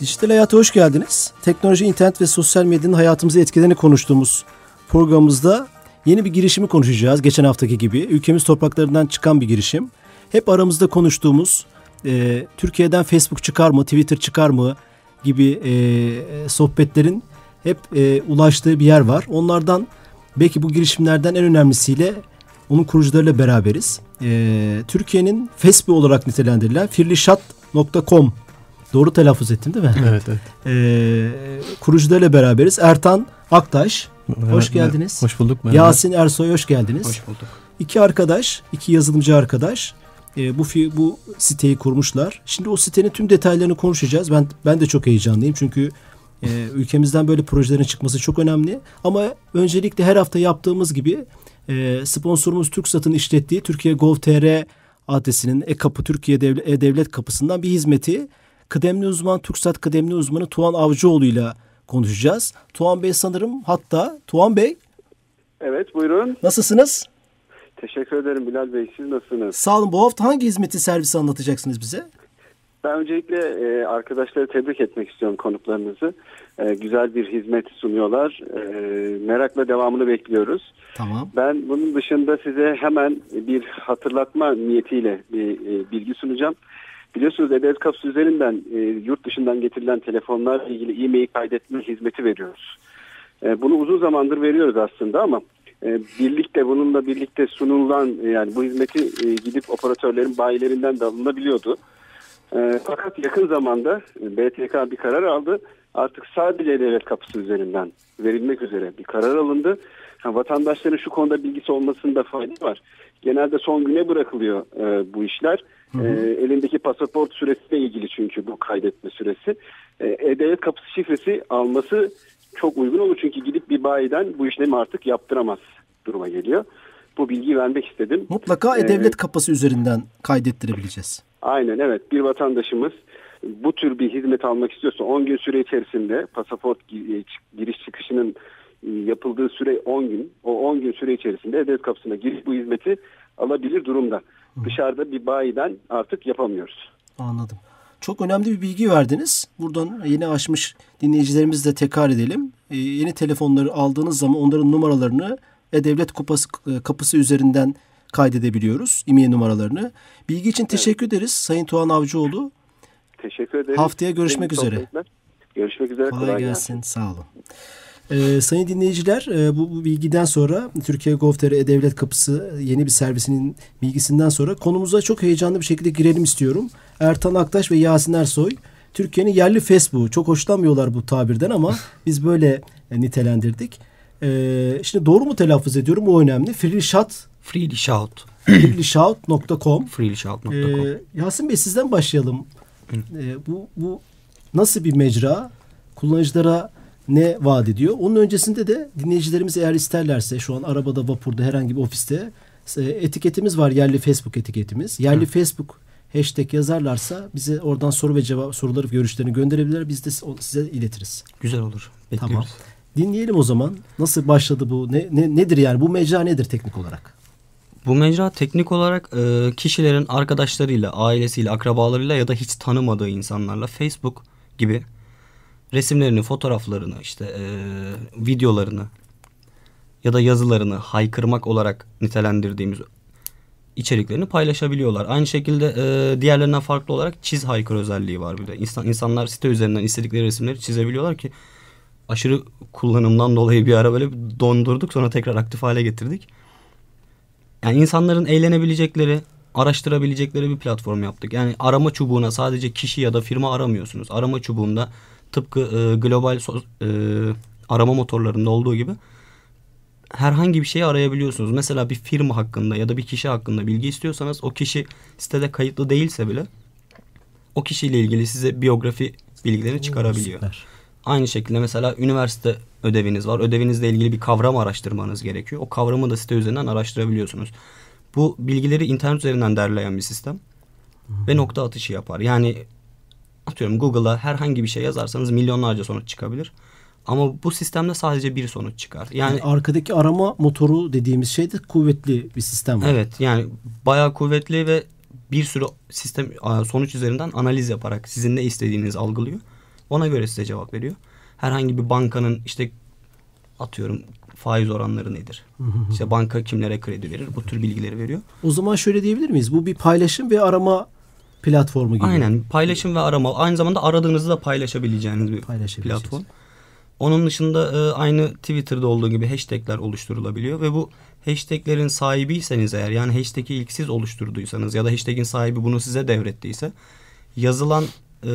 Dijital Hayat'a hoş geldiniz. Teknoloji, internet ve sosyal medyanın hayatımızı etkilerini konuştuğumuz programımızda yeni bir girişimi konuşacağız. Geçen haftaki gibi ülkemiz topraklarından çıkan bir girişim. Hep aramızda konuştuğumuz e, Türkiye'den Facebook çıkar mı, Twitter çıkar mı gibi e, sohbetlerin hep e, ulaştığı bir yer var. Onlardan belki bu girişimlerden en önemlisiyle onun kurucularıyla beraberiz. E, Türkiye'nin Facebook olarak nitelendirilen firlişat.com Doğru telaffuz ettim değil mi? Evet, evet. Ee, kurucularıyla beraberiz. Ertan Aktaş, hoş geldiniz. Hoş bulduk. merhaba. Yasin Ersoy, hoş geldiniz. Hoş bulduk. İki arkadaş, iki yazılımcı arkadaş e, bu bu siteyi kurmuşlar. Şimdi o sitenin tüm detaylarını konuşacağız. Ben ben de çok heyecanlıyım çünkü e, ülkemizden böyle projelerin çıkması çok önemli. Ama öncelikle her hafta yaptığımız gibi e, sponsorumuz TürkSat'ın işlettiği Türkiye Gov.tr adresinin e-kapı Türkiye Devlet, e-devlet kapısından bir hizmeti kıdemli uzman TürkSat kıdemli uzmanı Tuğan Avcıoğlu ile konuşacağız. Tuğan Bey sanırım hatta Tuğan Bey Evet buyurun. nasılsınız? Teşekkür ederim Bilal Bey. Siz nasılsınız? Sağ olun. Bu hafta hangi hizmeti servisi anlatacaksınız bize? Ben öncelikle e, arkadaşları tebrik etmek istiyorum konuklarınızı. E, güzel bir hizmet sunuyorlar. E, merakla devamını bekliyoruz. Tamam. Ben bunun dışında size hemen bir hatırlatma niyetiyle bir e, bilgi sunacağım. Biliyorsunuz E-Devlet Kapısı üzerinden e, yurt dışından getirilen telefonlarla ilgili e-mail kaydetme hizmeti veriyoruz. E, bunu uzun zamandır veriyoruz aslında ama e, birlikte bununla birlikte sunulan e, yani bu hizmeti e, gidip operatörlerin bayilerinden de alınabiliyordu. E, fakat yakın zamanda e, BTK bir karar aldı. Artık sadece devlet kapısı üzerinden verilmek üzere bir karar alındı. Ha, vatandaşların şu konuda bilgisi olmasında fayda var. Genelde son güne bırakılıyor e, bu işler. E, elindeki pasaport süresiyle ilgili çünkü bu kaydetme süresi. E, E-Devlet kapısı şifresi alması çok uygun olur çünkü gidip bir bayiden bu işlemi artık yaptıramaz duruma geliyor. Bu bilgiyi vermek istedim. Mutlaka Ee, e-devlet kapısı üzerinden kaydettirebileceğiz. Aynen evet bir vatandaşımız bu tür bir hizmet almak istiyorsa 10 gün süre içerisinde pasaport gi- giriş çıkışının e, yapıldığı süre 10 gün. O 10 gün süre içerisinde devlet kapısına girip bu hizmeti alabilir durumda. Dışarıda bir bayiden artık yapamıyoruz. Anladım. Çok önemli bir bilgi verdiniz. Buradan yeni açmış dinleyicilerimizle tekrar edelim. Ee, yeni telefonları aldığınız zaman onların numaralarını e-devlet kupası, e, kapısı üzerinden kaydedebiliyoruz. İMEI numaralarını. Bilgi için teşekkür ederiz Sayın Tuğan Avcıoğlu. Teşekkür ederim. Haftaya görüşmek Benim üzere. Görüşmek üzere. Kolay gelsin. Sağ olun. Ee, sayın dinleyiciler e, bu, bu bilgiden sonra Türkiye Gov.tr E-Devlet Kapısı yeni bir servisinin bilgisinden sonra konumuza çok heyecanlı bir şekilde girelim istiyorum. Ertan Aktaş ve Yasin Ersoy Türkiye'nin yerli Facebook'u çok hoşlanmıyorlar bu tabirden ama biz böyle e, nitelendirdik. Ee, şimdi doğru mu telaffuz ediyorum o önemli. Freeshout Freely shout. freeshout.com Freelyshout.com. ee, Yasin Bey sizden başlayalım. Ee, bu, bu nasıl bir mecra? Kullanıcılara ne vaat ediyor? Onun öncesinde de dinleyicilerimiz eğer isterlerse şu an arabada, vapurda, herhangi bir ofiste e, etiketimiz var. Yerli Facebook etiketimiz. Yerli Facebook hashtag yazarlarsa bize oradan soru ve cevap soruları, görüşlerini gönderebilirler. Biz de size iletiriz. Güzel olur. Bekliyoruz. Tamam. Dinleyelim o zaman. Nasıl başladı bu? Ne, ne nedir yani? Bu mecra nedir teknik olarak? Bu mecra teknik olarak e, kişilerin arkadaşlarıyla, ailesiyle, akrabalarıyla ya da hiç tanımadığı insanlarla Facebook gibi resimlerini, fotoğraflarını, işte e, videolarını ya da yazılarını haykırmak olarak nitelendirdiğimiz içeriklerini paylaşabiliyorlar. Aynı şekilde e, diğerlerinden farklı olarak çiz haykır özelliği var bir de. İnsan, insanlar site üzerinden istedikleri resimleri çizebiliyorlar ki aşırı kullanımdan dolayı bir ara böyle dondurduk sonra tekrar aktif hale getirdik. Yani insanların eğlenebilecekleri, araştırabilecekleri bir platform yaptık. Yani arama çubuğuna sadece kişi ya da firma aramıyorsunuz. Arama çubuğunda tıpkı e, global so- e, arama motorlarında olduğu gibi herhangi bir şeyi arayabiliyorsunuz. Mesela bir firma hakkında ya da bir kişi hakkında bilgi istiyorsanız o kişi sitede kayıtlı değilse bile o kişiyle ilgili size biyografi bilgileri çıkarabiliyor. Süper. Aynı şekilde mesela üniversite ödeviniz var. Ödevinizle ilgili bir kavram araştırmanız gerekiyor. O kavramı da site üzerinden araştırabiliyorsunuz. Bu bilgileri internet üzerinden derleyen bir sistem. Ve nokta atışı yapar. Yani atıyorum Google'a herhangi bir şey yazarsanız milyonlarca sonuç çıkabilir. Ama bu sistemde sadece bir sonuç çıkar. Yani Yani arkadaki arama motoru dediğimiz şey de kuvvetli bir sistem var. evet yani bayağı kuvvetli ve bir sürü sistem sonuç üzerinden analiz yaparak sizin ne istediğinizi algılıyor. Ona göre size cevap veriyor. Herhangi bir bankanın işte atıyorum faiz oranları nedir? İşte banka kimlere kredi verir? Bu tür bilgileri veriyor. O zaman şöyle diyebilir miyiz? Bu bir paylaşım ve arama platformu gibi. Aynen paylaşım ve arama aynı zamanda aradığınızı da paylaşabileceğiniz bir platform. Onun dışında e, aynı Twitter'da olduğu gibi hashtagler oluşturulabiliyor ve bu hashtaglerin sahibiyseniz eğer yani hashtag'i ilk siz oluşturduysanız ya da hashtag'in sahibi bunu size devrettiyse yazılan e,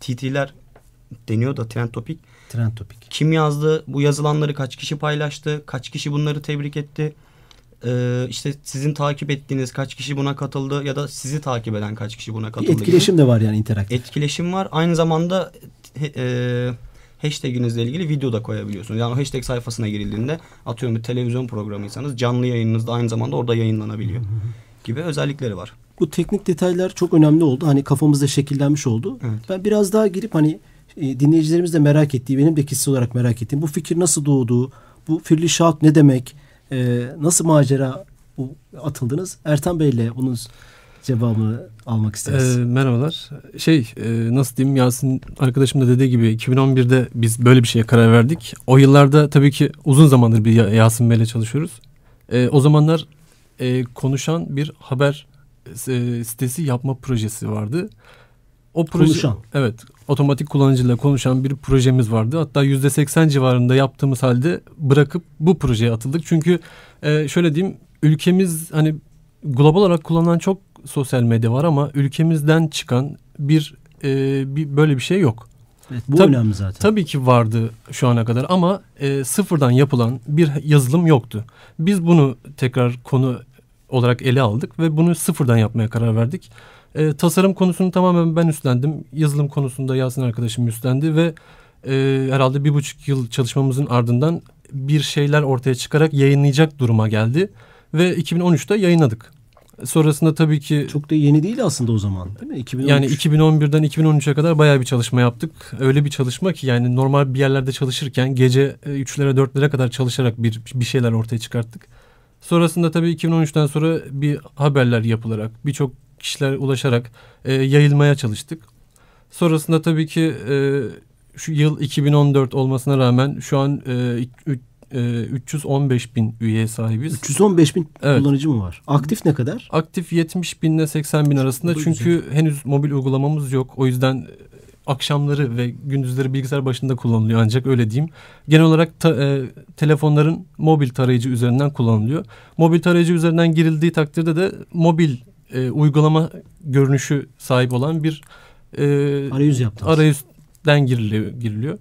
TT'ler deniyor da trend topic Trend topik. kim yazdı, bu yazılanları kaç kişi paylaştı, kaç kişi bunları tebrik etti. Ee, işte sizin takip ettiğiniz kaç kişi buna katıldı ya da sizi takip eden kaç kişi buna Bir katıldı. gibi. etkileşim de var yani interaktif. Etkileşim var. Aynı zamanda e, hashtaginizle ilgili video da koyabiliyorsunuz. Yani o hashtag sayfasına girildiğinde atıyorum bir televizyon programıysanız canlı yayınınız da aynı zamanda orada yayınlanabiliyor gibi özellikleri var. Bu teknik detaylar çok önemli oldu. Hani kafamızda şekillenmiş oldu. Evet. Ben biraz daha girip hani e, dinleyicilerimiz de merak ettiği, benim de kişisel olarak merak ettiğim bu fikir nasıl doğdu? Bu Firli Şahat ne demek? E, nasıl macera bu atıldınız? Ertan Bey'le bunun cevabını almak isteriz. Ee, merhabalar. Şey e, nasıl diyeyim Yasin arkadaşım da dediği gibi 2011'de biz böyle bir şeye karar verdik. O yıllarda tabii ki uzun zamandır bir Ya- Yasin Bey'le çalışıyoruz. Ee, o zamanlar e, konuşan bir haber e, sitesi yapma projesi vardı. O proje, Konuşan. Evet. Otomatik kullanıcıyla konuşan bir projemiz vardı. Hatta %80 civarında yaptığımız halde bırakıp bu projeye atıldık. Çünkü e, şöyle diyeyim ülkemiz hani global olarak kullanılan çok sosyal medya var ama ülkemizden çıkan bir, e, bir böyle bir şey yok. evet, bu tabii- önemli zaten. Tabii ki vardı şu ana kadar ama e, sıfırdan yapılan bir yazılım yoktu. Biz bunu tekrar konu olarak ele aldık ve bunu sıfırdan yapmaya karar verdik. E, tasarım konusunu tamamen ben üstlendim. Yazılım konusunda Yasin arkadaşım üstlendi ve e, herhalde bir buçuk yıl çalışmamızın ardından bir şeyler ortaya çıkarak yayınlayacak duruma geldi. Ve 2013'te yayınladık. Sonrasında tabii ki Çok da yeni değil aslında o zaman değil mi? 2013. yani 2011'den 2013'e kadar bayağı bir çalışma yaptık. Öyle bir çalışma ki yani normal bir yerlerde çalışırken gece e, 3'lere 4'lere kadar çalışarak bir bir şeyler ortaya çıkarttık. Sonrasında tabii 2013'ten sonra bir haberler yapılarak birçok kişiler ulaşarak e, yayılmaya çalıştık. Sonrasında tabii ki e, şu yıl 2014 olmasına rağmen şu an e, üç- e, 315 bin üyeye sahibiz. 315 bin Evet. kullanıcı mı var? Aktif ne kadar? Aktif 70 bin ile 80 bin arasında çünkü henüz mobil uygulamamız yok. O yüzden akşamları ve gündüzleri bilgisayar başında kullanılıyor ancak öyle diyeyim. Genel olarak ta- e, telefonların mobil tarayıcı üzerinden kullanılıyor. Mobil tarayıcı üzerinden girildiği takdirde de mobil e, uygulama görünüşü sahip olan bir e, Arayüz yaptınız. arayüzden giriliyor. giriliyor.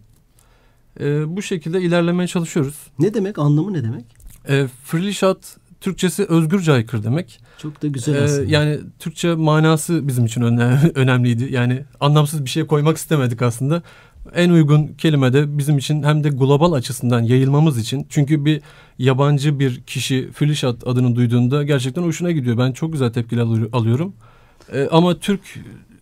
E, bu şekilde ilerlemeye çalışıyoruz. Ne demek? Anlamı ne demek? E, Freely Shot Türkçesi özgürce aykır demek. Çok da güzel Ee, aslında. yani Türkçe manası bizim için öne- önemliydi. Yani anlamsız bir şey koymak istemedik aslında. En uygun kelime de bizim için hem de global açısından yayılmamız için. Çünkü bir yabancı bir kişi Flishat adını duyduğunda gerçekten hoşuna gidiyor. Ben çok güzel tepkiler alıyor- alıyorum. Ee, ama Türk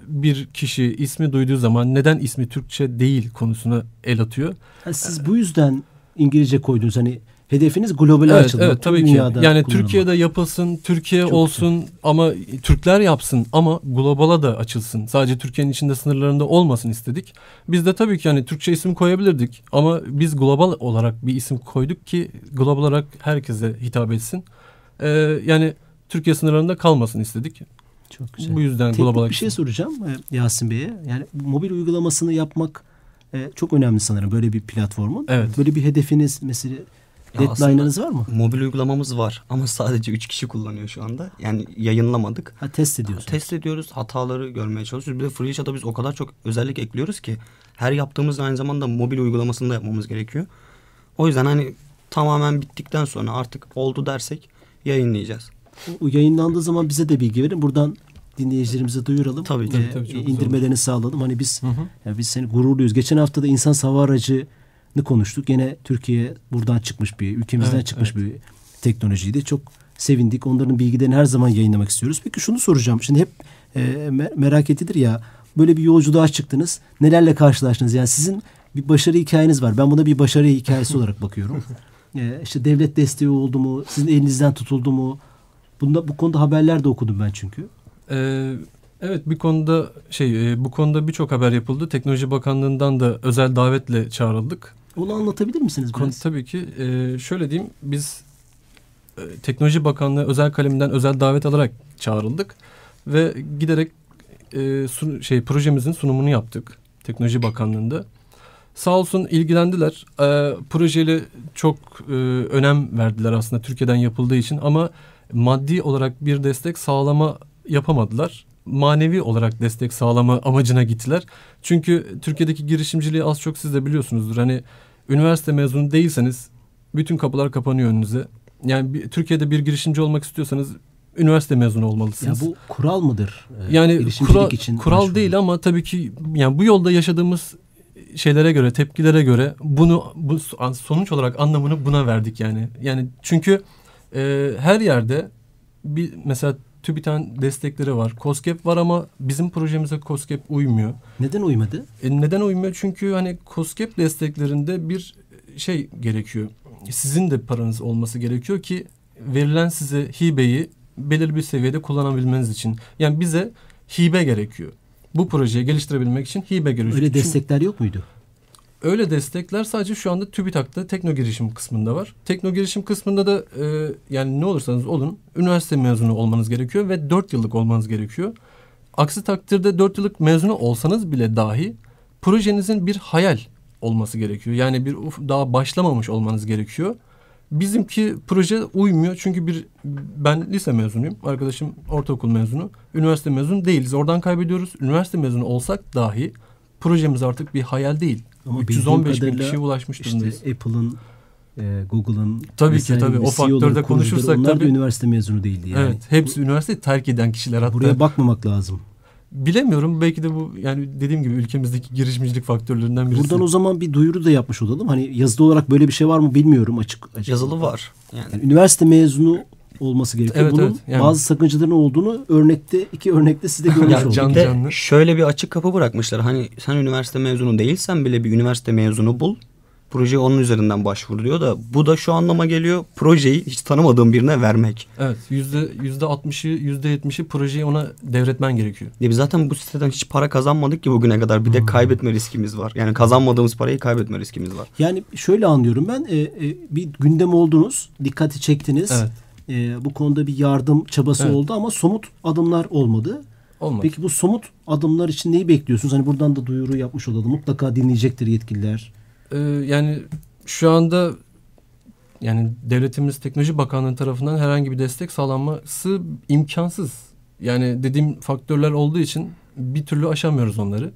bir kişi ismi duyduğu zaman neden ismi Türkçe değil konusuna el atıyor. Ha, siz bu yüzden İngilizce koydunuz. Hani hedefiniz globale Evet, açılmak. evet tabii ki. Yani kullanılmak. Türkiye'de yapılsın, Türkiye Çok olsun ama Türkler yapsın ama globala da açılsın. Sadece Türkiye'nin içinde sınırlarında olmasın istedik. Biz de tabii ki yani Türkçe isim koyabilirdik ama biz global olarak bir isim koyduk ki global olarak herkese hitap etsin. Ee, yani Türkiye sınırlarında kalmasın istedik. Çok güzel. Bu yüzden Teknik global bir şey soracağım e, Yasin Bey'e. Yani mobil uygulamasını yapmak e, çok önemli sanırım böyle bir platformun. Evet. Böyle bir hedefiniz mesela deadline'ınız var mı? Mobil uygulamamız var ama sadece 3 kişi kullanıyor şu anda. Yani yayınlamadık. Ha, test ediyorsunuz. Test ediyoruz, hataları görmeye çalışıyoruz. Bir de FreeShot'a biz o kadar çok özellik ekliyoruz ki her yaptığımız aynı zamanda mobil uygulamasını da yapmamız gerekiyor. O yüzden hani tamamen bittikten sonra artık oldu dersek yayınlayacağız. O yayınlandığı zaman bize de bilgi verin. Buradan dinleyicilerimize duyuralım. Tabii, Ve tabii, çok güzel indirmelerini sağlayalım. Hani biz Hı hı. ya biz seni gururluyuz. Geçen hafta da insan hava aracını konuştuk. Yine Türkiye buradan çıkmış bir, ülkemizden Evet, çıkmış bir teknolojiydi. Çok sevindik. Onların bilgilerini her zaman yayınlamak istiyoruz. Peki şunu soracağım. Şimdi hep e, me- merak edilir ya. Böyle bir yolculuğa çıktınız. Nelerle karşılaştınız? Yani sizin bir başarı hikayeniz var. Ben buna bir başarı hikayesi olarak bakıyorum. E, işte devlet desteği oldu mu? Sizin elinizden tutuldu mu? Bunda bu konuda haberler de okudum ben çünkü. Ee, evet bir konuda şey e, bu konuda birçok haber yapıldı. Teknoloji Bakanlığı'ndan da özel davetle çağrıldık. Onu anlatabilir misiniz Konu, biraz? tabii ki e, şöyle diyeyim biz e, Teknoloji Bakanlığı özel kaleminden özel davet alarak çağrıldık ve giderek e, sun- şey projemizin sunumunu yaptık Teknoloji Bakanlığı'nda. Sağ olsun ilgilendiler. E, projeyle çok e, önem verdiler aslında Türkiye'den yapıldığı için ama maddi olarak bir destek sağlama yapamadılar. Manevi olarak destek sağlama amacına gittiler. Çünkü Türkiye'deki girişimciliği az çok siz de biliyorsunuzdur. Hani üniversite mezunu değilseniz bütün kapılar kapanıyor önünüze. Yani bir, Türkiye'de bir girişimci olmak istiyorsanız üniversite mezunu Ya olmalısınız. bu kural mıdır? e, yani kural, için kural başvuru? değil ama tabii ki yani bu yolda yaşadığımız şeylere göre, tepkilere göre bunu bu sonuç olarak anlamını buna verdik yani. Yani çünkü e, her yerde bir mesela TÜBİTAK'ın destekleri var. COSGAP var ama bizim projemize COSGAP uymuyor. Neden uymadı? E, neden uymuyor? Çünkü hani COSGAP desteklerinde bir şey gerekiyor. Sizin de paranız olması gerekiyor ki verilen size hibeyi belirli bir seviyede kullanabilmeniz için. Yani bize hibe gerekiyor. Bu projeyi geliştirebilmek için hibe gerekiyor. Öyle Çünkü destekler yok muydu? Öyle destekler sadece şu anda TÜBİTAK'ta tekno girişim kısmında var. Tekno girişim kısmında da e, yani ne olursanız olun üniversite mezunu olmanız gerekiyor ve 4 yıllık olmanız gerekiyor. Aksi takdirde 4 yıllık mezunu olsanız bile dahi projenizin bir hayal olması gerekiyor. Yani bir daha başlamamış olmanız gerekiyor. Bizimki proje uymuyor çünkü bir ben lise mezunuyum. Arkadaşım ortaokul mezunu. Üniversite mezunu değiliz. Oradan kaybediyoruz. Üniversite mezunu olsak dahi projemiz artık bir hayal değil. Ama 315 bin kişiye ulaşmış İşte durumdayız. Apple'ın, e, Google'ın Tabii ki, tabii. O faktörde kurucuları, konuşursak onlar tabii. da üniversite mezunu değildi yani. Evet, hepsi üniversiteyi terk eden kişiler hatta. Buraya bakmamak lazım. Bilemiyorum belki de bu yani dediğim gibi ülkemizdeki girişimcilik faktörlerinden birisi. Buradan o zaman bir duyuru da yapmış olalım. Hani yazılı olarak böyle bir şey var mı bilmiyorum açık. açık. Yazılı var. Yani Yani üniversite mezunu olması gerekiyor. Evet, Bunun evet, yani- bazı sakıncaların olduğunu örnekte iki örnekte siz de görmüş olduk. can- canlı. şöyle bir açık kapı bırakmışlar. Hani sen üniversite mezunu değilsen bile bir üniversite mezunu bul. Projeye onun üzerinden başvur diyor da bu da şu anlama geliyor. Projeyi hiç tanımadığın birine vermek. Evet yüzde yüzde altmışı yüzde yetmişi projeyi ona devretmen gerekiyor. Ya biz zaten bu siteden hiç para kazanmadık ki bugüne kadar. Bir de kaybetme riskimiz var. Yani kazanmadığımız parayı kaybetme riskimiz var. Yani şöyle anlıyorum ben e, e, bir gündem oldunuz, dikkati çektiniz. Evet. E, bu konuda bir yardım çabası Evet. oldu ama somut adımlar olmadı. Olmaz. Peki bu somut adımlar için neyi bekliyorsunuz? Hani buradan da duyuru yapmış olalım. Mutlaka dinleyecektir yetkililer. Ee, yani şu anda yani devletimiz Teknoloji Bakanlığı tarafından herhangi bir destek sağlanması imkansız. Yani dediğim faktörler olduğu için bir türlü aşamıyoruz onları.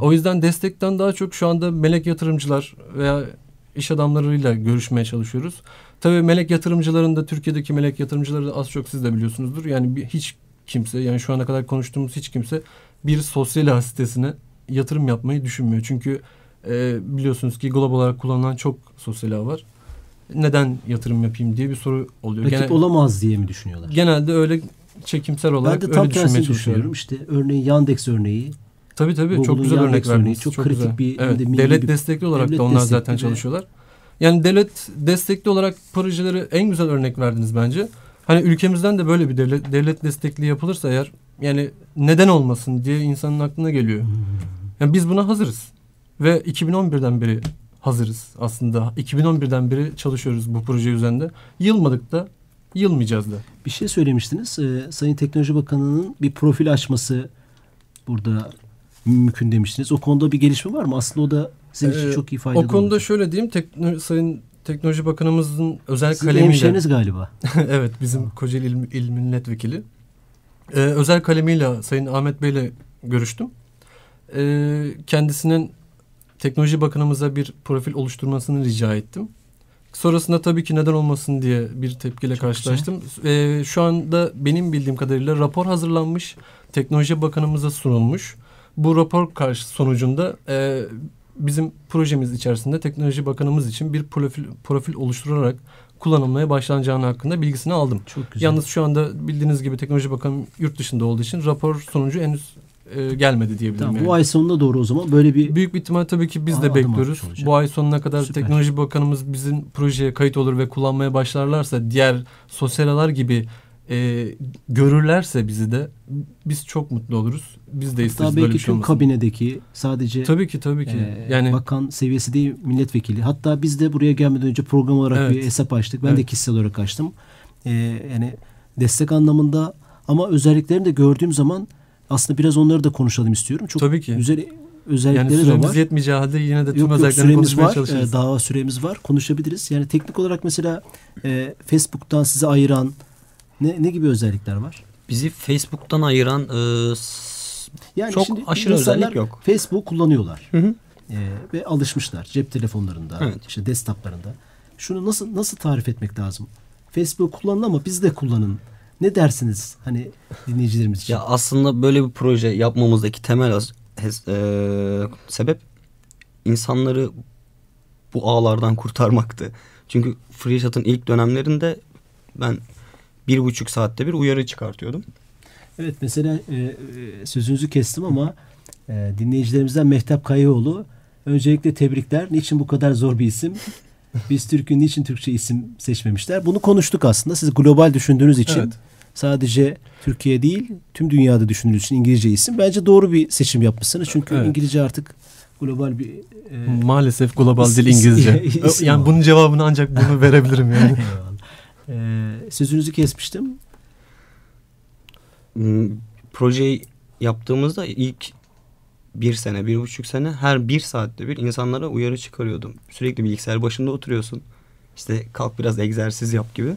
O yüzden destekten daha çok şu anda melek yatırımcılar veya iş adamlarıyla görüşmeye çalışıyoruz. Tabii melek yatırımcıların da Türkiye'deki melek yatırımcıları da az çok siz de biliyorsunuzdur. Yani bir, hiç kimse yani şu ana kadar konuştuğumuz hiç kimse bir sosyal ağ sitesine yatırım yapmayı düşünmüyor. Çünkü e, biliyorsunuz ki global olarak kullanılan çok sosyal ağ var. Neden yatırım yapayım diye bir soru oluyor. Rakip Gene- olamaz diye mi düşünüyorlar? genelde öyle çekimsel olarak Ben de tam öyle düşünmeye çalışıyorum. düşünüyorum. İşte örneğin Yandex örneği. Tabii tabii Google'un çok güzel örnek verdiniz. çok kritik güzel. bir- evet, de devlet bir- destekli olarak devlet da onlar zaten çalışıyorlar. Yani devlet destekli olarak projeleri en güzel örnek verdiniz bence. Hani ülkemizden de böyle bir devlet devlet destekli yapılırsa eğer yani neden olmasın diye insanın aklına geliyor. Yani biz buna hazırız. Ve 2011'den beri hazırız aslında. 2011'den beri çalışıyoruz bu proje üzerinde. Yılmadık da yılmayacağız da. Bir şey söylemiştiniz. Ee, Sayın Teknoloji Bakanı'nın bir profil açması burada mümkün demiştiniz. O konuda bir gelişme var mı? Aslında o da sizin için Ee, çok iyi faydalı O konuda olacak. şöyle diyeyim. Tekno, Sayın Teknoloji Bakanımızın özel Sizin kalemiyle... hemşeriniz galiba. evet bizim Kocaeli İl, İl Milletvekili. Ee, özel kalemiyle Sayın Ahmet Bey'le görüştüm. Ee, kendisinin Teknoloji Bakanımıza bir profil oluşturmasını rica ettim. Sonrasında tabii ki neden olmasın diye bir tepkiyle Çok karşılaştım. Ee, şu anda benim bildiğim kadarıyla rapor hazırlanmış. Teknoloji Bakanımıza sunulmuş. Bu rapor karşı sonucunda e, bizim projemiz içerisinde Teknoloji Bakanımız için bir profil, profil oluşturarak kullanılmaya başlanacağını hakkında bilgisini aldım. Çok güzel. Yalnız şu anda bildiğiniz gibi Teknoloji Bakanı yurt dışında olduğu için rapor sonucu henüz e, gelmedi diyebilirim. Tamam, yani. bu ay sonuna doğru o zaman böyle bir Büyük bir ihtimal tabii ki biz Aa, de bekliyoruz. Bu ay sonuna kadar Süper. Teknoloji Bakanımız bizim projeye kayıt olur ve kullanmaya başlarlarsa diğer sosyal ağlar gibi e, görürlerse bizi de biz çok mutlu oluruz. Biz de isteriz böyle bir şey tüm olmasını. kabinedeki sadece Tabii ki tabii ki. e, yani bakan seviyesi değil milletvekili. Hatta biz de buraya gelmeden önce program olarak Evet. bir hesap açtık. Ben de Evet. kişisel olarak açtım. E, yani destek anlamında ama özelliklerini de gördüğüm zaman aslında biraz onları da konuşalım istiyorum. Çok Tabii ki. güzel yani özellikleri de süremiz var. yetmeyeceği halde yine de tüm Yok yok özelliklerini süremiz konuşmaya var. çalışırız. Ee, daha süremiz var. Konuşabiliriz. Yani teknik olarak mesela e, Facebook'tan sizi ayıran ne, ne gibi özellikler var? Bizi Facebook'tan ayıran e, Yani Çok şimdi aşırı özellik yok. Facebook kullanıyorlar. Hı hı. Ee, ve alışmışlar cep telefonlarında, Evet. işte desktoplarında. Şunu nasıl nasıl tarif etmek lazım? Facebook kullanın ama biz de kullanın. Ne dersiniz hani dinleyicilerimiz için? Ya aslında böyle bir proje yapmamızdaki temel az- eee, sebep insanları bu ağlardan kurtarmaktı. Çünkü FreeShot'ın ilk dönemlerinde ben bir buçuk saatte bir uyarı çıkartıyordum. Evet mesela e, e, sözünüzü kestim ama e, dinleyicilerimizden Mehtap Kayaoğlu öncelikle tebrikler. Niçin bu kadar zor bir isim? Biz Türk'ün niçin Türkçe isim seçmemişler? Bunu konuştuk aslında. Siz global düşündüğünüz için Evet. sadece Türkiye değil tüm dünyada düşündüğünüz için İngilizce isim. Bence doğru bir seçim yapmışsınız. Çünkü Evet. İngilizce artık global bir e, Maalesef global is- dil is- İngilizce. isim yani o. bunun cevabını ancak bunu verebilirim yani. Eyvallah. E, sözünüzü kesmiştim. Hmm, Projeyi yaptığımızda ilk bir sene, bir buçuk sene her bir saatte bir insanlara uyarı çıkarıyordum. Sürekli bilgisayar başında oturuyorsun. İşte kalk biraz egzersiz yap gibi.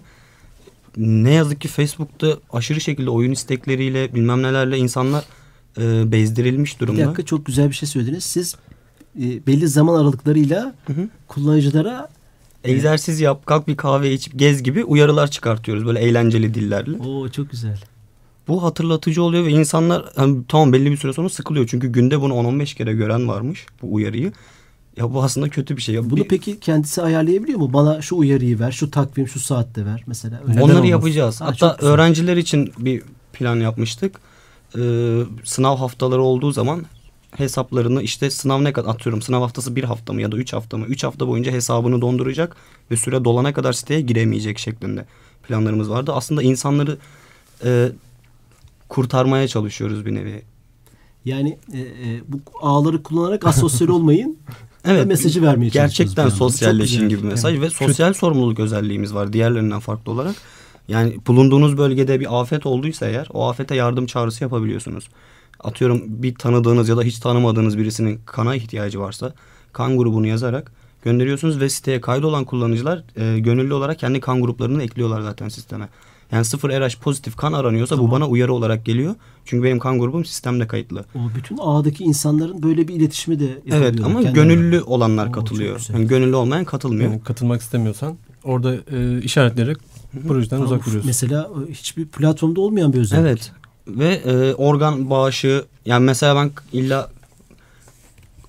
Ne yazık ki Facebook'ta aşırı şekilde oyun istekleriyle bilmem nelerle insanlar e, bezdirilmiş Bir durumda. dakika çok güzel bir şey söylediniz. Siz e, belli zaman aralıklarıyla Hı hı. kullanıcılara Egzersiz yap, kalk bir kahve içip gez gibi uyarılar çıkartıyoruz böyle eğlenceli dillerle. o çok güzel. Bu hatırlatıcı oluyor ve insanlar hani, tamam belli bir süre sonra sıkılıyor. Çünkü günde bunu 10-15 kere gören varmış bu uyarıyı. Ya bu aslında kötü bir şey. Ya Bunu bir- peki kendisi ayarlayabiliyor mu? Bana şu uyarıyı ver, şu takvim şu saatte ver mesela. Öyle Onları olmaz? yapacağız. Ha, Hatta öğrenciler için bir plan yapmıştık. Ee, sınav haftaları olduğu zaman hesaplarını işte sınav ne kadar atıyorum sınav haftası bir hafta mı ya da üç hafta mı? Üç hafta boyunca hesabını donduracak ve süre dolana kadar siteye giremeyecek şeklinde planlarımız vardı. Aslında insanları e, kurtarmaya çalışıyoruz bir nevi. Yani e, e, bu ağları kullanarak asosyal olmayın. Evet. ve mesajı vermeye çalışıyoruz Gerçekten sosyalleşin gibi mesaj Evet. ve sosyal sorumluluk özelliğimiz var diğerlerinden farklı olarak. Yani bulunduğunuz bölgede bir afet olduysa eğer o afete yardım çağrısı yapabiliyorsunuz. Atıyorum bir tanıdığınız ya da hiç tanımadığınız birisinin kana ihtiyacı varsa kan grubunu yazarak gönderiyorsunuz ve siteye kaydolan kullanıcılar e, gönüllü olarak kendi kan gruplarını ekliyorlar zaten sisteme. Yani sıfır RH pozitif kan aranıyorsa bu bana uyarı olarak geliyor. Çünkü benim kan grubum sistemde kayıtlı. O bütün ağdaki insanların böyle bir iletişimi de Evet ama gönüllü olanlar Oo, katılıyor. Yani gönüllü olmayan katılmıyor. Yani katılmak istemiyorsan orada e, işaretleyerek projeden Ama uzak duruyorsun. Mesela e, hiçbir platformda olmayan bir özellik. Evet. Ve e, organ bağışı yani mesela ben illa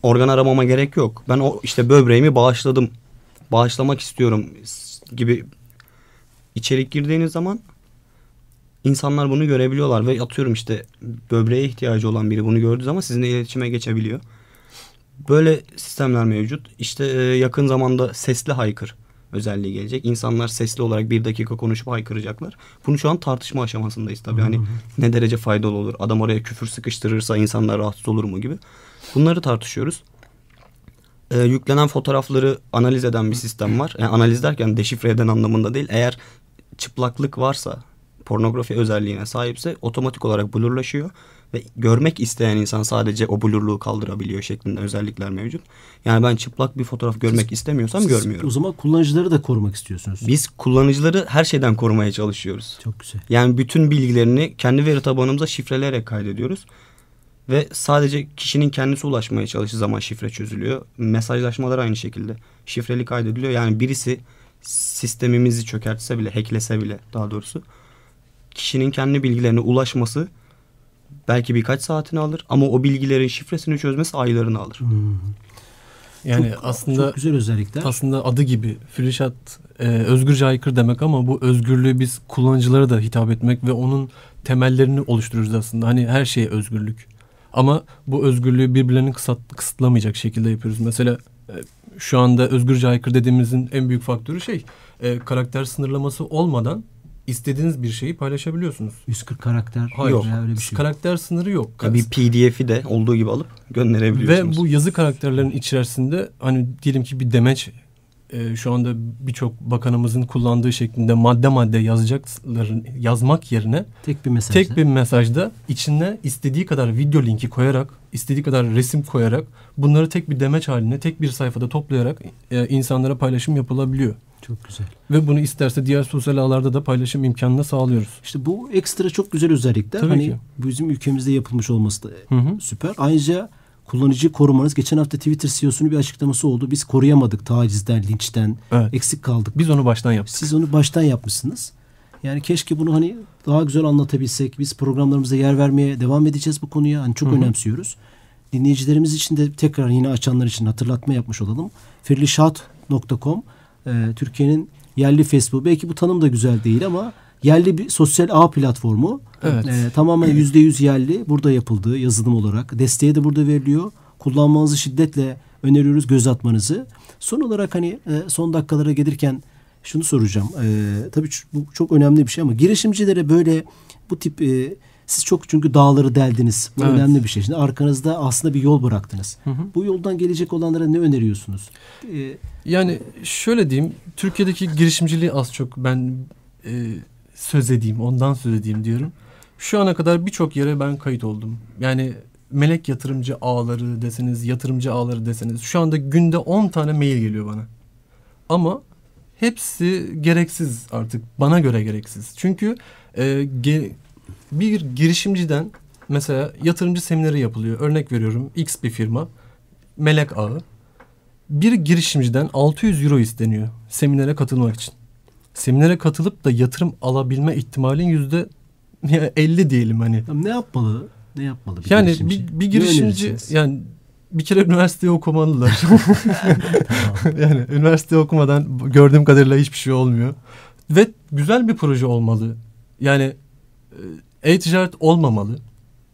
organ aramama gerek yok. Ben o işte böbreğimi bağışladım. Bağışlamak istiyorum gibi içerik girdiğiniz zaman insanlar bunu görebiliyorlar ve atıyorum işte böbreğe ihtiyacı olan biri bunu gördüğü zaman sizinle iletişime geçebiliyor. Böyle sistemler mevcut. İşte e, yakın zamanda sesli haykır özelliği gelecek. İnsanlar sesli olarak bir dakika konuşup haykıracaklar. Bunu şu an tartışma aşamasındayız tabii. Hani ne derece faydalı olur? Adam oraya küfür sıkıştırırsa insanlar rahatsız olur mu gibi. Bunları tartışıyoruz. Ee, yüklenen fotoğrafları analiz eden bir sistem var. Yani analiz derken deşifre eden anlamında değil. Eğer çıplaklık varsa, pornografi özelliğine sahipse otomatik olarak blurlaşıyor ve görmek isteyen insan sadece o blurluğu kaldırabiliyor şeklinde özellikler mevcut. Yani ben çıplak bir fotoğraf görmek istemiyorsam Siz görmüyorum. O zaman kullanıcıları da korumak istiyorsunuz. Biz kullanıcıları her şeyden korumaya çalışıyoruz. Çok güzel. Yani bütün bilgilerini kendi veri tabanımıza şifreleyerek kaydediyoruz. Ve sadece kişinin kendisi ulaşmaya çalıştığı zaman şifre çözülüyor. Mesajlaşmalar aynı şekilde. Şifreli kaydediliyor. Yani birisi sistemimizi çökertse bile, hacklese bile daha doğrusu kişinin kendi bilgilerine ulaşması belki birkaç saatini alır ama o bilgilerin şifresini çözmesi aylarını alır. Yani Çok- aslında Çok güzel özellikler. aslında adı gibi Frişat e, özgürce aykırı demek ama bu özgürlüğü biz kullanıcılara da hitap etmek ve onun temellerini oluşturuyoruz aslında. Hani her şeye özgürlük. Ama bu özgürlüğü birbirlerini kısat, kısıtlamayacak şekilde yapıyoruz. Mesela e, şu anda özgürce aykırı dediğimizin en büyük faktörü şey e, karakter sınırlaması olmadan istediğiniz bir şeyi paylaşabiliyorsunuz. 140 karakter. Hayır. Yok. Öyle bir şey. Karakter sınırı yok. Ya bir PDF'i de olduğu gibi alıp gönderebiliyorsunuz. Ve bu yazı karakterlerin içerisinde hani diyelim ki bir demeç e, şu anda birçok bakanımızın kullandığı şeklinde madde madde yazacakların yazmak yerine Tek bir mesaj. tek bir mesajda içine istediği kadar video linki koyarak, istediği kadar resim koyarak bunları tek bir demeç haline tek bir sayfada toplayarak e, insanlara paylaşım yapılabiliyor. Çok güzel. Ve bunu isterse diğer sosyal ağlarda da paylaşım imkanını sağlıyoruz. İşte bu ekstra çok güzel özellikler. Tabii hani ki. bizim ülkemizde yapılmış olması da Hı hı. süper. Ayrıca kullanıcıyı korumanız. Geçen hafta Twitter CEO'sunun bir açıklaması oldu. Biz koruyamadık tacizden, linçten. Evet. Eksik kaldık. Biz onu baştan yaptık. Siz onu baştan yapmışsınız. Yani keşke bunu hani daha güzel anlatabilsek. Biz programlarımıza yer vermeye devam edeceğiz bu konuya. Hani çok önemsiyoruz. Dinleyicilerimiz için de tekrar yine açanlar için hatırlatma yapmış olalım. Ferlişat.com e, Türkiye'nin yerli Facebook. Belki bu tanım da güzel değil ama yerli bir sosyal ağ platformu. Evet. E, tamamen yüzde yüz yerli. Burada yapıldığı yazılım olarak. Desteği de burada veriliyor. Kullanmanızı şiddetle öneriyoruz göz atmanızı. Son olarak hani e, son dakikalara gelirken şunu soracağım. E, tabii bu çok önemli bir şey ama girişimcilere böyle bu tip e, siz çok çünkü dağları deldiniz. Bu Evet. önemli bir şey. Şimdi arkanızda aslında bir yol bıraktınız. Bu yoldan gelecek olanlara ne öneriyorsunuz? E, Yani şöyle diyeyim, Türkiye'deki girişimciliği az çok ben e, söz edeyim, ondan söz edeyim diyorum. Şu ana kadar birçok yere ben kayıt oldum. Yani melek yatırımcı ağları deseniz, yatırımcı ağları deseniz. Şu anda günde 10 tane mail geliyor bana. Ama hepsi gereksiz artık. Bana göre gereksiz. Çünkü e, ge- bir girişimciden mesela yatırımcı semineri yapılıyor. Örnek veriyorum X bir firma. Melek ağı bir girişimciden 600 euro isteniyor seminere katılmak için. Seminere katılıp da yatırım alabilme ihtimalin yüzde 50 diyelim hani. ne yapmalı? Ne yapmalı bir Yani girişimci? bir, bir girişimci yani bir kere üniversiteyi okumalılar. yani üniversite okumadan gördüğüm kadarıyla hiçbir şey olmuyor. Ve güzel bir proje olmalı. Yani e, e-ticaret olmamalı.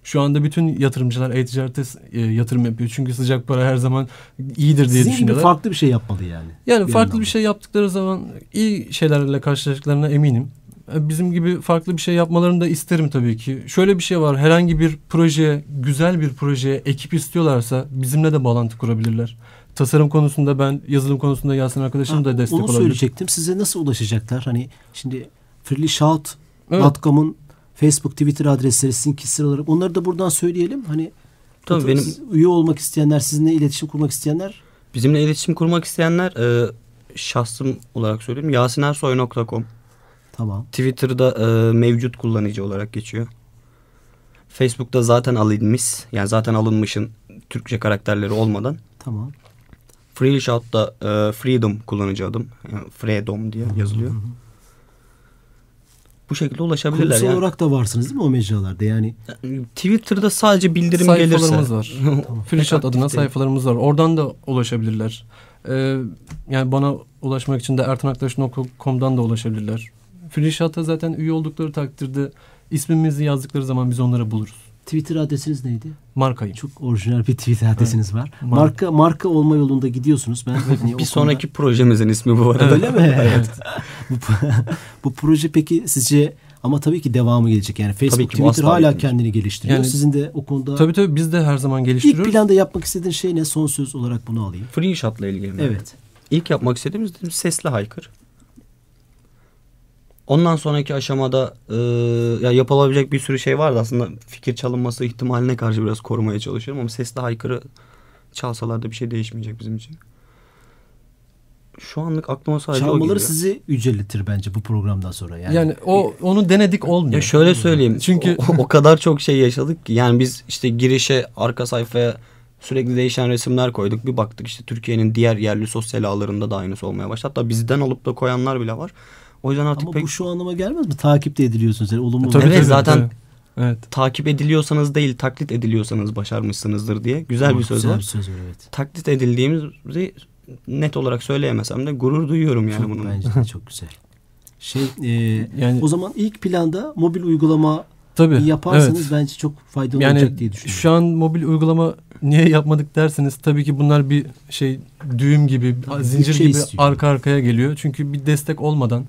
Şu anda bütün yatırımcılar e-ticarete e, yatırım yapıyor. Çünkü sıcak para her zaman iyidir diye Sizin gibi düşünüyorlar. farklı bir şey yapmalı yani. Yani Bir farklı anlamda. bir şey yaptıkları zaman iyi şeylerle karşılaştıklarına eminim. E, Bizim gibi farklı bir şey yapmalarını da isterim tabii ki. Şöyle bir şey var. Herhangi bir projeye, güzel bir projeye ekip istiyorlarsa bizimle de bağlantı kurabilirler. Tasarım konusunda ben, yazılım konusunda Yasin arkadaşım Ha, da destek Onu olabilir. söyleyecektim. Size nasıl ulaşacaklar? Hani şimdi Evet. freelyshout.com'un Facebook, Twitter adresleri sizin kişisel olarak. Onları da buradan söyleyelim. Hani Tabii benim- üye olmak isteyenler, sizinle iletişim kurmak isteyenler Bizimle iletişim kurmak isteyenler e, şahsım olarak söyleyeyim yasinersoy.com tamam. Twitter'da e, mevcut kullanıcı olarak geçiyor. Facebook'ta zaten alınmış yani zaten alınmışın Türkçe karakterleri olmadan. Tamam. Freeshout'ta e, Freedom kullanıcı adım. Yani Freedom diye yazılıyor. Bu şekilde ulaşabilirler. Kurumsal Yani. olarak da varsınız değil mi o mecralarda? Yani Twitter'da sadece bildirim sayfalarımız gelirse. var. Free adına değil. sayfalarımız var. Oradan da ulaşabilirler. Ee, yani bana ulaşmak için de ertanaktaş.com'dan da ulaşabilirler. Free zaten üye oldukları takdirde ismimizi yazdıkları zaman biz onları buluruz. Twitter adresiniz neydi? Markayım. Çok orijinal bir Twitter adresiniz var. Marka. Marka marka olma yolunda gidiyorsunuz. Ben hani Bir konuda- sonraki projemizin ismi bu arada. Öyle mi? Evet. bu, bu proje peki sizce ama tabii ki devamı gelecek. Yani Facebook, Tabii ki Twitter hala bitmeyecek. kendini geliştiriyor. Yani- Sizin de o konuda Tabii tabii biz de her zaman ilk geliştiriyoruz. planda yapmak istediğin şey ne? Son söz olarak bunu alayım. Freeshot'la ilgili mi? Evet. İlk yapmak istediğimiz dedim, sesli haykır. Ondan sonraki aşamada e, ya yapılabilecek bir sürü şey vardı aslında fikir çalınması ihtimaline karşı biraz korumaya çalışıyorum ama sesli haykırı çalsalar da bir şey değişmeyecek bizim için. Şu anlık aklıma sadece o Çalmaları geliyor. sizi yüceltir bence bu programdan sonra. Yani, Yani o onu denedik olmuyor. Ya şöyle söyleyeyim. Çünkü- Çünkü o, o kadar çok şey yaşadık ki yani biz işte girişe arka sayfaya sürekli değişen resimler koyduk. Bir baktık işte Türkiye'nin diğer yerli sosyal ağlarında da aynısı olmaya başladı. Hatta bizden alıp da koyanlar bile var. O yüzden artık ama pek bu şu anlama gelmez mi? Takip de ediliyorsunuz. Yani olumlu Tabii, evet tabii, zaten tabii. Evet. takip ediliyorsanız değil taklit ediliyorsanız başarmışsınızdır diye güzel bir söz Güzel var. bir söz var evet. Taklit edildiğimizi net olarak söyleyemesem de gurur duyuyorum yani çok, bunun. bence de çok güzel. Şey e, Yani o zaman ilk planda mobil uygulama tabii. yaparsanız evet. bence çok faydalı olacak Yani diye düşünüyorum. şu an mobil uygulama niye yapmadık derseniz tabii ki bunlar bir şey düğüm gibi, Tabii, zincir bütçe gibi istiyor. arka arkaya geliyor. Çünkü bir destek olmadan,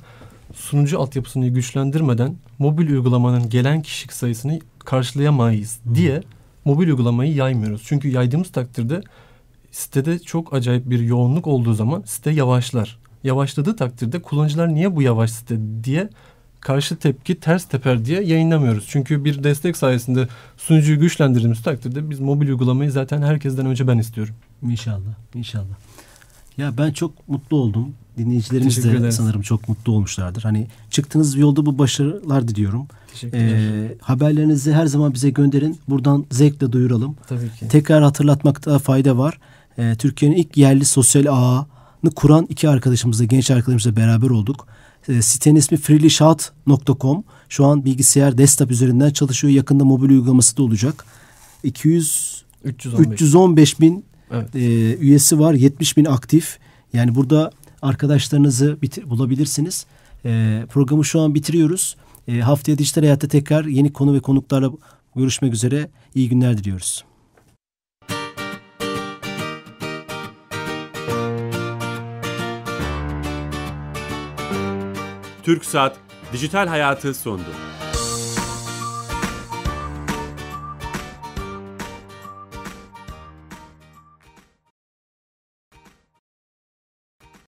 sunucu altyapısını güçlendirmeden mobil uygulamanın gelen kişi sayısını karşılayamayız diye mobil uygulamayı yaymıyoruz. Çünkü yaydığımız takdirde sitede çok acayip bir yoğunluk olduğu zaman site yavaşlar. Yavaşladığı takdirde kullanıcılar niye bu yavaş site diye karşı tepki ters teper diye yayınlamıyoruz. Çünkü bir destek sayesinde sunucuyu güçlendirdiğimiz takdirde biz mobil uygulamayı zaten herkesten önce ben istiyorum. İnşallah. İnşallah. Ya ben çok mutlu oldum. Dinleyicilerimiz de sanırım çok mutlu olmuşlardır. Hani çıktığınız yolda bu başarılar diliyorum. Ee, haberlerinizi her zaman bize gönderin. Buradan zevkle duyuralım. Tabii ki. Tekrar hatırlatmakta fayda var. Ee, Türkiye'nin ilk yerli sosyal ağını kuran iki arkadaşımızla, genç arkadaşımızla beraber olduk. Ee, sitenin ismi freelyshout.com. Şu an bilgisayar desktop üzerinden çalışıyor. Yakında mobil uygulaması da olacak. 200 315. 315 bin Evet. e, üyesi var. 70 bin aktif. Yani burada arkadaşlarınızı bulabilirsiniz. E, programı şu an bitiriyoruz. E, haftaya dijital hayatta tekrar yeni konu ve konuklarla görüşmek üzere. İyi günler diliyoruz. Türk Saat Dijital Hayatı sondu.